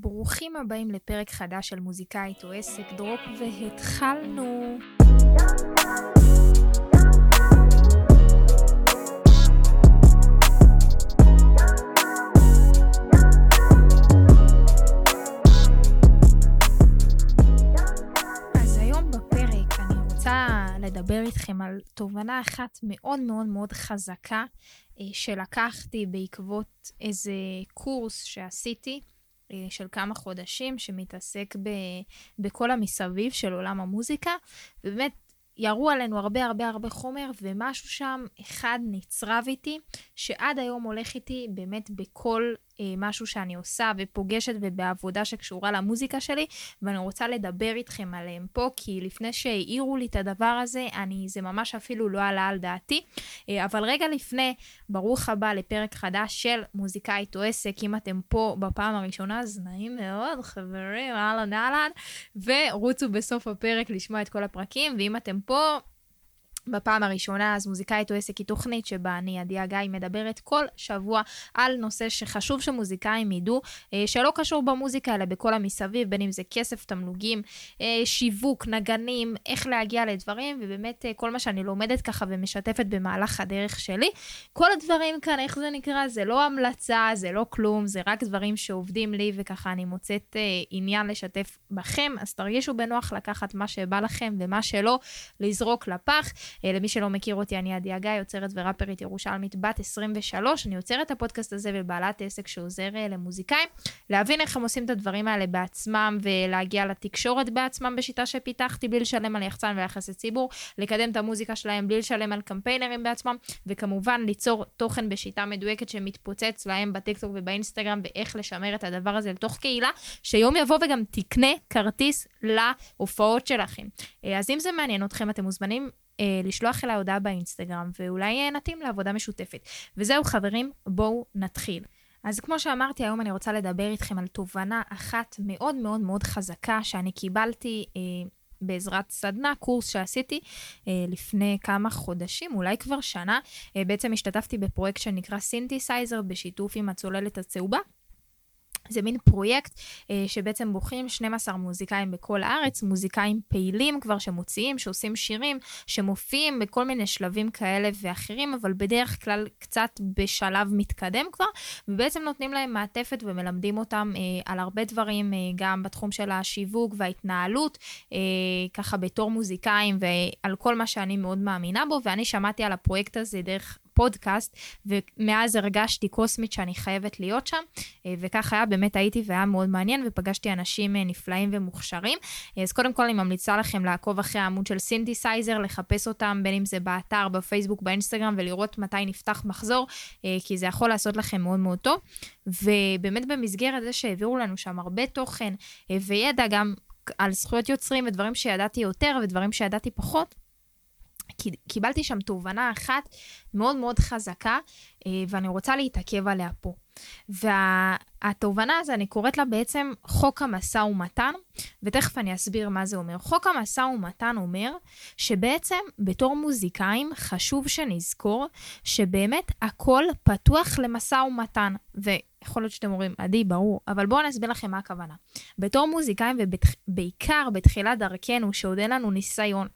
ברוכים הבאים לפרק חדש של מוזיקאית או עסק דרופ, והתחלנו. אז היום בפרק אני רוצה לדבר איתכם על תובנה אחת מאוד מאוד מאוד חזקה אה, שלקחתי בעקבות איזה קורס שעשיתי. אה, של כמה חודשים, שמתעסק ב, בכל המסביב של עולם המוזיקה, ובאמת ירו עלינו הרבה הרבה הרבה חומר, ומשהו שם, אחד נצרב איתי, שעד היום הולך איתי באמת בכל משהו שאני עושה ופוגשת ובעבודה שקשורה למוזיקה שלי, ואני רוצה לדבר איתכם עליהם פה, כי לפני שהעירו לי את הדבר הזה, אני, זה ממש אפילו לא עלה על דעתי. אה, אבל רגע לפני, ברוך הבא לפרק חדש של מוזיקאית או עסק, אם אתם פה בפעם הראשונה, אז נעים מאוד, חברים, אהלן אהלן, ורוצו בסוף הפרק לשמוע את כל הפרקים, ואם אתם פה, בפעם הראשונה, אז מוזיקאית או עסק היא תוכנית שבה אני, עדי הגיא, מדברת כל שבוע על נושא שחשוב שמוזיקאים ידעו, אה, שלא קשור במוזיקה, אלא בכל המסביב, בין אם זה כסף, תמלוגים, אה, שיווק, נגנים, איך להגיע לדברים, ובאמת אה, כל מה שאני לומדת ככה ומשתפת במהלך הדרך שלי. כל הדברים כאן, איך זה נקרא? זה לא המלצה, זה לא כלום, זה רק דברים שעובדים לי, וככה אני מוצאת עניין לשתף בכם, אז תרגישו בנוח לקחת מה שבא לכם ומה שלא, לזרוק לפח. אה, למי שלא מכיר אותי, אני עדי הגיא, יוצרת וראפרית ירושלמית בת 23. אני יוצרת את הפודקאסט הזה ובעלת עסק שעוזר אה, למוזיקאים להבין איך הם עושים את הדברים האלה בעצמם ולהגיע לתקשורת בעצמם בשיטה שפיתחתי בלי לשלם על יחצן ויחסי ציבור, לקדם את המוזיקה שלהם בלי לשלם על קמפיינרים בעצמם, וכמובן ליצור תוכן בשיטה מדויקת שמתפוצץ להם בטיקטוק ובאינסטגרם ואיך לשמר את הדבר הזה לתוך קהילה, שיום יבוא וגם תקנה כרטיס להופעות שלכם. אה, אז אם זה מעניין אתכם, אתם מוזמנים אה, לשלוח אליי הודעה באינסטגרם, ואולי אה, נתאים לעבודה משותפת. וזהו חברים, בואו נתחיל. אז כמו שאמרתי, היום אני רוצה לדבר איתכם על תובנה אחת מאוד מאוד מאוד חזקה שאני קיבלתי אה, בעזרת סדנה, קורס שעשיתי אה, לפני כמה חודשים, אולי כבר שנה. אה, בעצם השתתפתי בפרויקט שנקרא סינתסייזר בשיתוף עם הצוללת הצהובה. זה מין פרויקט אה, שבעצם בוחרים 12 מוזיקאים בכל הארץ, מוזיקאים פעילים כבר שמוציאים, שעושים שירים, שמופיעים בכל מיני שלבים כאלה ואחרים, אבל בדרך כלל קצת בשלב מתקדם כבר, ובעצם נותנים להם מעטפת ומלמדים אותם אה, על הרבה דברים, אה, גם בתחום של השיווק וההתנהלות, אה, ככה בתור מוזיקאים ועל כל מה שאני מאוד מאמינה בו, ואני שמעתי על הפרויקט הזה דרך פודקאסט, ומאז הרגשתי קוסמית שאני חייבת להיות שם, אה, וכך היה, באמת הייתי והיה מאוד מעניין, ופגשתי אנשים אה, נפלאים ומוכשרים. אה, אז קודם כל אני ממליצה לכם לעקוב אחרי העמוד של סינתסייזר, לחפש אותם, בין אם זה באתר, בפייסבוק, באינסטגרם, ולראות מתי נפתח מחזור, כי זה יכול לעשות לכם מאוד מאוד טוב. ובאמת במסגרת זה שהעבירו לנו שם הרבה תוכן וידע גם על זכויות יוצרים ודברים שידעתי יותר ודברים שידעתי פחות, קיבלתי שם תובנה אחת מאוד מאוד חזקה, אה, ואני רוצה להתעכב עליה פה. והתובנה הזו, אני קוראת לה בעצם חוק המשא ומתן, ותכף אני אסביר מה זה אומר. חוק המשא ומתן אומר שבעצם בתור מוזיקאים חשוב שנזכור שבאמת הכל פתוח למשא ומתן. ויכול להיות שאתם אומרים, עדי, ברור, אבל בואו אני אסביר לכם מה הכוונה. בתור מוזיקאים, ובעיקר בתחילת דרכנו, שעוד אין לנו ניסיון,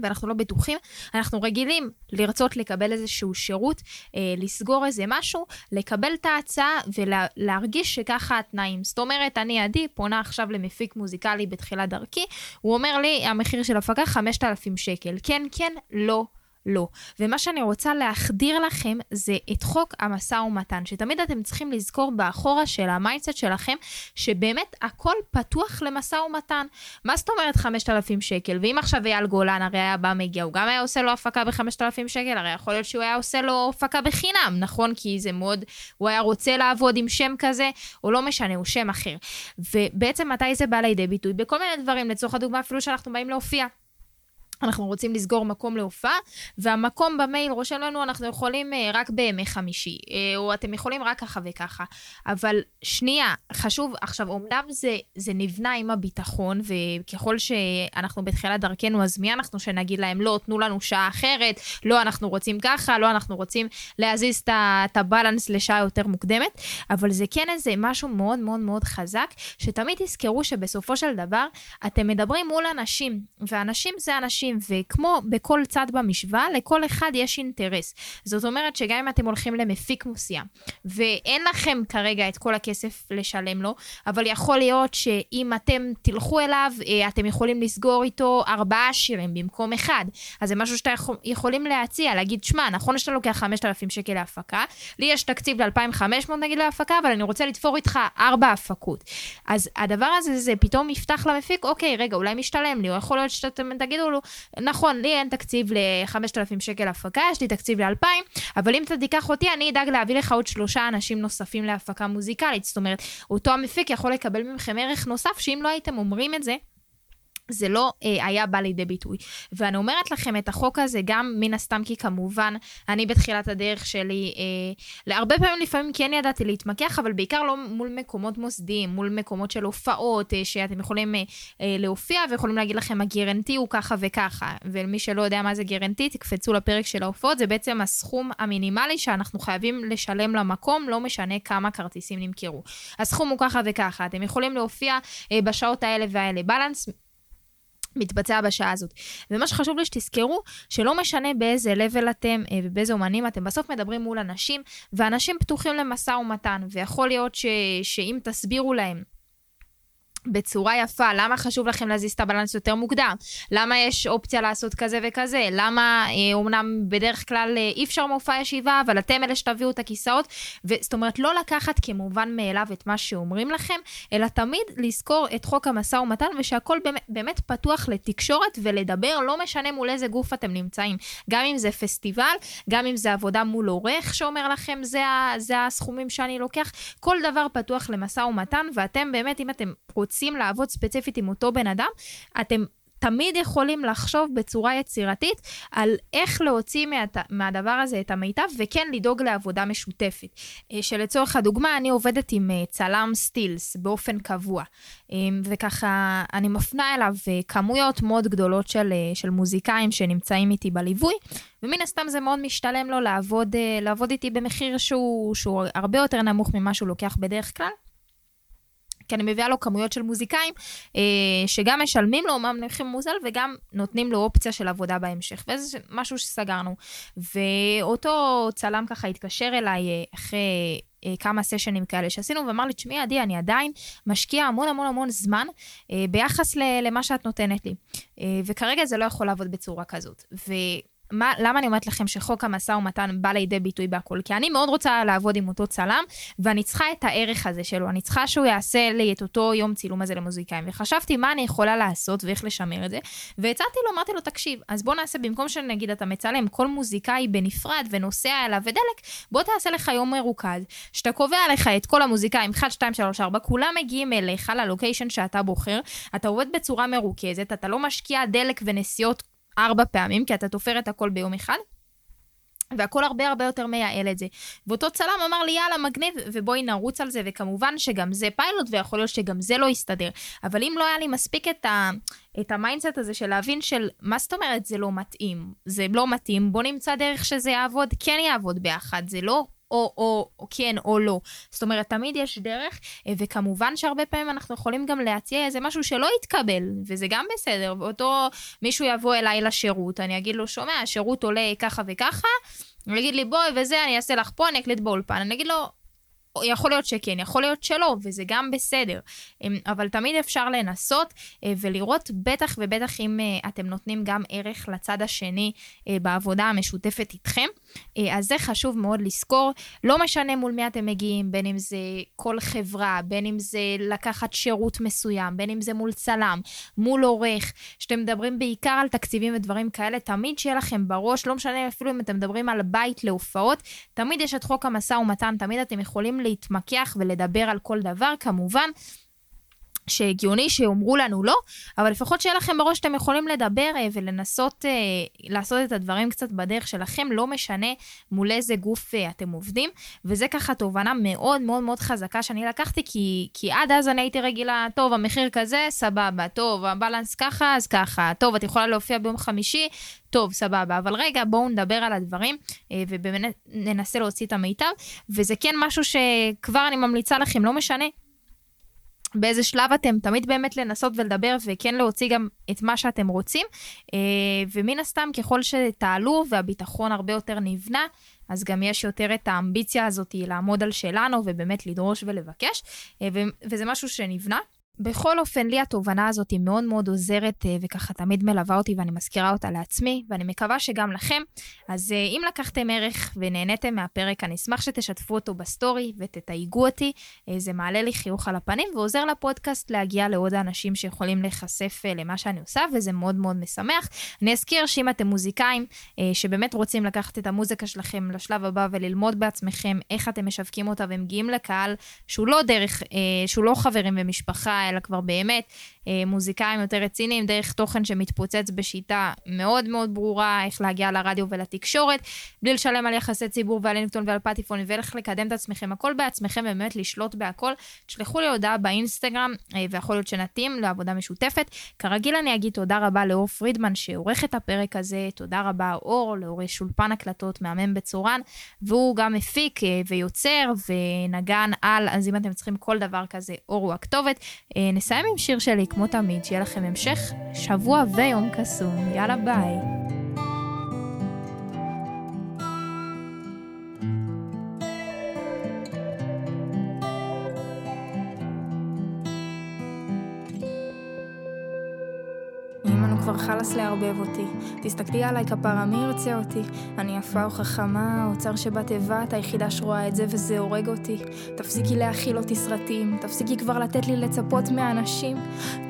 ואנחנו לא בטוחים, אנחנו רגילים לרצות לקבל איזשהו שירות, אה, לסגור איזה משהו, לקבל את ההצעה ולהרגיש שככה התנאים. זאת אומרת, אני עדי פונה עכשיו למפיק מוזיקלי בתחילת דרכי, הוא אומר לי, המחיר של הפקה 5,000 שקל. כן, כן, לא, לא. ומה שאני רוצה להחדיר לכם זה את חוק המשא ומתן, שתמיד אתם צריכים לזכור באחורה של ה mindset שלכם, שבאמת הכל פתוח למשא ומתן. מה זאת אומרת 5,000 שקל? ואם עכשיו אייל גולן הרי היה בא מגיע, הוא גם היה עושה לו הפקה ב-5,000 שקל, הרי יכול להיות שהוא היה עושה לו הפקה בחינם, נכון? כי זה מאוד, הוא היה רוצה לעבוד עם שם כזה, או לא משנה, הוא שם אחר. ובעצם מתי זה בא לידי ביטוי? בכל מיני דברים, לצורך הדוגמה אפילו שאנחנו באים להופיע. אנחנו רוצים לסגור מקום להופעה, והמקום במייל רושם לנו, אנחנו יכולים uh, רק בימי חמישי, uh, או אתם יכולים רק ככה וככה. אבל שנייה, חשוב, עכשיו, אומנם זה, זה נבנה עם הביטחון, וככל שאנחנו בתחילת דרכנו, אז מי אנחנו שנגיד להם, לא, תנו לנו שעה אחרת, לא, אנחנו רוצים ככה, לא, אנחנו רוצים להזיז את הבלנס לשעה יותר מוקדמת, אבל זה כן איזה משהו מאוד מאוד מאוד חזק, שתמיד תזכרו שבסופו של דבר, אתם מדברים מול אנשים, ואנשים זה אנשים. אנשים, וכמו בכל צד במשוואה, לכל אחד יש אינטרס. זאת אומרת שגם אם אתם הולכים למפיק מסוים, ואין לכם כרגע את כל הכסף לשלם לו, אבל יכול להיות שאם אתם תלכו אליו, אה, אתם יכולים לסגור איתו ארבעה שירים במקום אחד. אז זה משהו שאתם יכול, יכולים להציע, להגיד, שמע, נכון שאתה לוקח 5,000 שקל להפקה, לי יש תקציב ל-2,500 נגיד להפקה, אבל אני רוצה לתפור איתך ארבע הפקות. אז הדבר הזה, זה פתאום יפתח למפיק, אוקיי, רגע, אולי משתלם לי, או יכול להיות שאתם תגידו לו, נכון, לי אין תקציב ל-5,000 שקל הפקה, יש לי תקציב ל-2,000, אבל אם אתה תיקח אותי, אני אדאג להביא לך עוד שלושה אנשים נוספים להפקה מוזיקלית. זאת אומרת, אותו המפיק יכול לקבל מכם ערך נוסף, שאם לא הייתם אומרים את זה, זה לא אה, היה בא לידי ביטוי. ואני אומרת לכם את החוק הזה גם מן הסתם כי כמובן, אני בתחילת הדרך שלי, אה, להרבה פעמים לפעמים כן ידעתי להתמקח, אבל בעיקר לא מול מקומות מוסדיים, מול מקומות של הופעות, אה, שאתם יכולים אה, אה, להופיע ויכולים להגיד לכם, הגרנטי הוא ככה וככה. ומי שלא יודע מה זה גרנטי, תקפצו לפרק של ההופעות, זה בעצם הסכום המינימלי שאנחנו חייבים לשלם למקום, לא משנה כמה כרטיסים נמכרו. הסכום הוא ככה וככה, אתם יכולים להופיע אה, בשעות האלה והאלה. בלנס מתבצע בשעה הזאת. ומה שחשוב לי שתזכרו, שלא משנה באיזה level אתם אה, ובאיזה אומנים אתם, בסוף מדברים מול אנשים, ואנשים פתוחים למשא ומתן, ויכול להיות ש, שאם תסבירו להם בצורה יפה, למה חשוב לכם להזיז את הבלנס יותר מוקדם? למה יש אופציה לעשות כזה וכזה? למה אה, אומנם בדרך כלל אה, אי אפשר מופע ישיבה, אבל אתם אלה שתביאו את הכיסאות? זאת אומרת, לא לקחת כמובן מאליו את מה שאומרים לכם, אלא תמיד לזכור את חוק המשא ומתן, ושהכול באמת, באמת פתוח לתקשורת ולדבר, לא משנה מול איזה גוף אתם נמצאים. גם אם זה פסטיבל, גם אם זה עבודה מול עורך שאומר לכם, זה, זה הסכומים שאני לוקח, כל דבר פתוח למשא ומתן, ואתם באמת, אם אתם רוצים... רוצים לעבוד ספציפית עם אותו בן אדם, אתם תמיד יכולים לחשוב בצורה יצירתית על איך להוציא מה, מהדבר הזה את המיטב, וכן לדאוג לעבודה משותפת. אה, שלצורך הדוגמה, אני עובדת עם אה, צלם סטילס באופן קבוע, אה, וככה אני מפנה אליו כמויות מאוד גדולות של, של מוזיקאים שנמצאים איתי בליווי, ומן הסתם זה מאוד משתלם לו לעבוד, לעבוד איתי במחיר שהוא, שהוא הרבה יותר נמוך ממה שהוא לוקח בדרך כלל. כי אני מביאה לו כמויות של מוזיקאים, אה, שגם משלמים לו אומנם מחיר מוזל וגם נותנים לו אופציה של עבודה בהמשך. וזה משהו שסגרנו. ואותו צלם ככה התקשר אליי אה, אחרי... אה, כמה סשנים כאלה שעשינו, ואמר לי, תשמעי, עדי, אני עדיין משקיע המון המון המון זמן אה, ביחס למה שאת נותנת לי. אה, וכרגע זה לא יכול לעבוד בצורה כזאת. ו... מה, למה אני אומרת לכם שחוק המשא ומתן בא לידי ביטוי בהכל? כי אני מאוד רוצה לעבוד עם אותו צלם, ואני צריכה את הערך הזה שלו, אני צריכה שהוא יעשה לי את אותו יום צילום הזה למוזיקאים. וחשבתי מה אני יכולה לעשות ואיך לשמר את זה, והצעתי לו, אמרתי לו, תקשיב, אז בוא נעשה, במקום שנגיד אתה מצלם כל מוזיקאי בנפרד ונוסע אליו ודלק, בוא תעשה לך יום מרוכז, שאתה קובע לך את כל המוזיקאים, 1, 2, 3, 4, כולם מגיעים אליך ללוקיישן שאתה בוחר, אתה עובד בצורה מרוכזת, אתה לא משקיע דלק ונסיעות ארבע פעמים, כי אתה תופר את הכל ביום אחד. והכל הרבה הרבה יותר מייעל את זה. ואותו צלם אמר לי, יאללה, מגניב, ובואי נרוץ על זה, וכמובן שגם זה פיילוט, ויכול להיות שגם זה לא יסתדר. אבל אם לא היה לי מספיק את, ה, את ה mindset הזה של להבין של, מה זאת אומרת זה לא מתאים? זה לא מתאים, בוא נמצא דרך שזה יעבוד, כן יעבוד ביחד, זה לא או, או, או כן או לא. זאת אומרת, תמיד יש דרך, אה, וכמובן שהרבה פעמים אנחנו יכולים גם להציע איזה משהו שלא יתקבל, וזה גם בסדר. ואותו מישהו יבוא אליי לשירות, אני אגיד לו, שומע, השירות עולה ככה וככה, הוא יגיד לי, בואי וזה, אני אעשה לך פה, אני אקליט באולפן. אני אגיד לו, יכול להיות שכן, יכול להיות שלא, וזה גם בסדר. אמ, אבל תמיד אפשר לנסות אה, ולראות, בטח ובטח אם אה, אתם נותנים גם ערך לצד השני אה, בעבודה המשותפת איתכם. אז זה חשוב מאוד לזכור. לא משנה מול מי אתם מגיעים, בין אם זה כל חברה, בין אם זה לקחת שירות מסוים, בין אם זה מול צלם, מול עורך, שאתם מדברים בעיקר על תקציבים ודברים כאלה, תמיד שיהיה לכם בראש, לא משנה אפילו אם אתם מדברים על בית להופעות, תמיד יש את חוק המשא ומתן, תמיד אתם יכולים להתמקח ולדבר על כל דבר, כמובן. שהגיוני שיאמרו לנו לא, אבל לפחות שיהיה לכם בראש שאתם יכולים לדבר אה, ולנסות אה, לעשות את הדברים קצת בדרך שלכם, לא משנה מול איזה גוף אה, אתם עובדים, וזה ככה תובנה מאוד מאוד מאוד חזקה שאני לקחתי, כי, כי עד אז אני הייתי רגילה, טוב, המחיר כזה, סבבה, טוב, הבלנס ככה, אז ככה, טוב, את יכולה להופיע ביום חמישי, טוב, סבבה, אבל רגע, בואו נדבר על הדברים, ובאמת ננסה להוציא את המיטב, וזה כן משהו שכבר אני ממליצה לכם, לא משנה. באיזה שלב אתם, תמיד באמת לנסות ולדבר וכן להוציא גם את מה שאתם רוצים. אה, ומן הסתם, ככל שתעלו והביטחון הרבה יותר נבנה, אז גם יש יותר את האמביציה הזאת לעמוד על שלנו ובאמת לדרוש ולבקש, אה, וזה משהו שנבנה. בכל אופן, לי התובנה הזאת היא מאוד מאוד עוזרת אה, וככה תמיד מלווה אותי ואני מזכירה אותה לעצמי, ואני מקווה שגם לכם. אז אה, אם לקחתם ערך ונהניתם מהפרק, אני אשמח שתשתפו אותו בסטורי ותתייגו אותי. אה, זה מעלה לי חיוך על הפנים ועוזר לפודקאסט להגיע לעוד האנשים שיכולים להיחשף למה שאני עושה, וזה מאוד מאוד משמח. אני אזכיר שאם אתם מוזיקאים שבאמת רוצים לקחת את המוזיקה שלכם לשלב הבא וללמוד בעצמכם איך אתם משווקים אותה ומגיעים לקהל שהוא לא דרך, שהוא לא חברים ומשפחה, אלא כבר באמת מוזיקאים יותר רציניים, דרך תוכן שמתפוצץ בשיטה מאוד מאוד ברורה, איך להגיע לרדיו ולתקשורת, בלי לשלם על יחסי ציבור ועל אינקטון ועל פטיפון, ואיך לקדם את עצמכם, הכל בעצמכם, ובאמת לשלוט בהכל. תשלחו לי הודעה באינסטגרם, אה, ויכול להיות שנתאים לעבודה משותפת. כרגיל אני אגיד תודה רבה לאור פרידמן שעורך את הפרק הזה, תודה רבה אור, לעורך אולפן הקלטות מהמם בצורן, והוא גם מפיק אה, ויוצר ונגן על, אז אם אתם צריכים כל דבר כזה, אור הוא הכתובת. נסיים עם שיר שלי. כמו תמיד, שיהיה לכם המשך שבוע ויום קסום. יאללה ביי. כבר חלאס לערבב אותי. תסתכלי עליי כפרה, מי ירצה אותי? אני יפה או חכמה, האוצר שבתיבה, את היחידה שרואה את זה וזה הורג אותי. תפסיקי להכיל אותי סרטים, תפסיקי כבר לתת לי לצפות מהאנשים.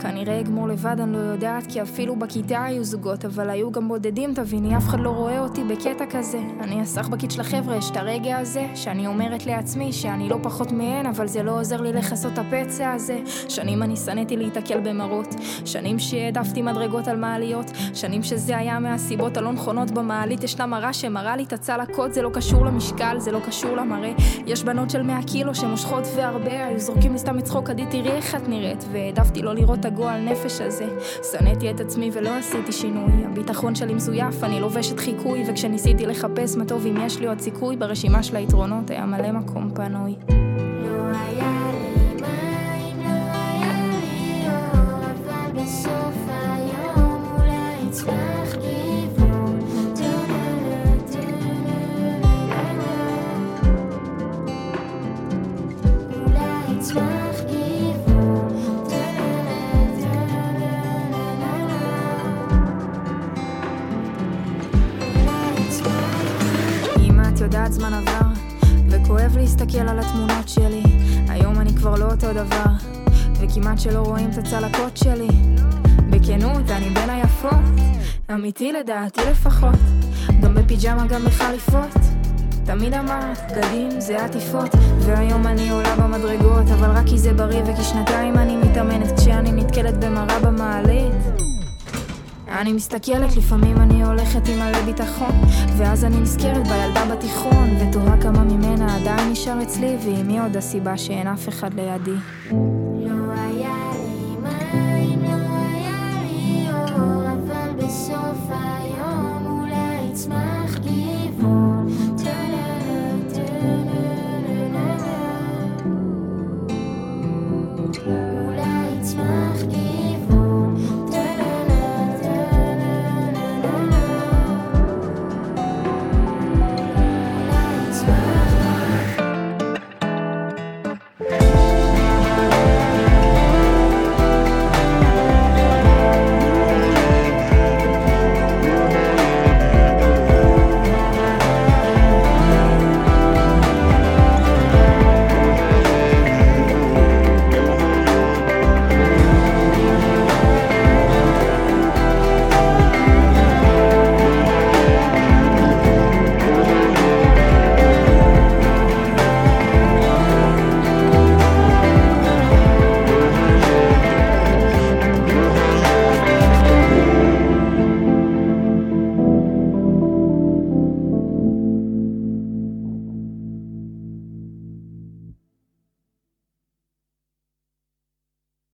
כנראה אגמור לבד, אני לא יודעת, כי אפילו בכיתה היו זוגות, אבל היו גם בודדים, תביני, אף אחד לא רואה אותי בקטע כזה. אני הסחבקית של החבר'ה, יש את הרגע הזה, שאני אומרת לעצמי שאני לא פחות מהן, אבל זה לא עוזר לי לכסות את הפצע הזה. שנים אני שנאתי להיתקל במראות, שנים שהעדפתי מדרגות על מעליות. שנים שזה היה מהסיבות הלא נכונות במעלית. ישנה מראה שמראה לי את הצלקות, זה לא קשור למשקל, זה לא קשור למראה. יש בנות של 100 קילו שמושכות והרבה, היו זורקים לי סתם לצחוק, עדי תראי איך את נראית. והעדפתי לא לראות את הגועל נפש הזה. שנאתי את עצמי ולא עשיתי שינוי. הביטחון שלי מזויף, אני לובשת חיקוי, וכשניסיתי לחפש מה טוב אם יש לי עוד סיכוי, ברשימה של היתרונות היה מלא מקום פנוי. וכואב להסתכל על התמונות שלי. היום אני כבר לא אותו דבר, וכמעט שלא רואים את הצלקות שלי. בכנות, אני בין היפות, אמיתי לדעתי לפחות, גם בפיג'מה גם בחליפות. תמיד אמרת, בגדים זה עטיפות והיום אני עולה במדרגות אבל רק כי זה בריא וכי שנתיים אני מתאמנת כשאני נתקלת במראה במעלית אני מסתכלת, לפעמים אני הולכת עם מלא ביטחון ואז אני נזכרת בילדה בתיכון ותוהה כמה ממנה עדיין נשאר אצלי ואם מי עוד הסיבה שאין אף אחד לידי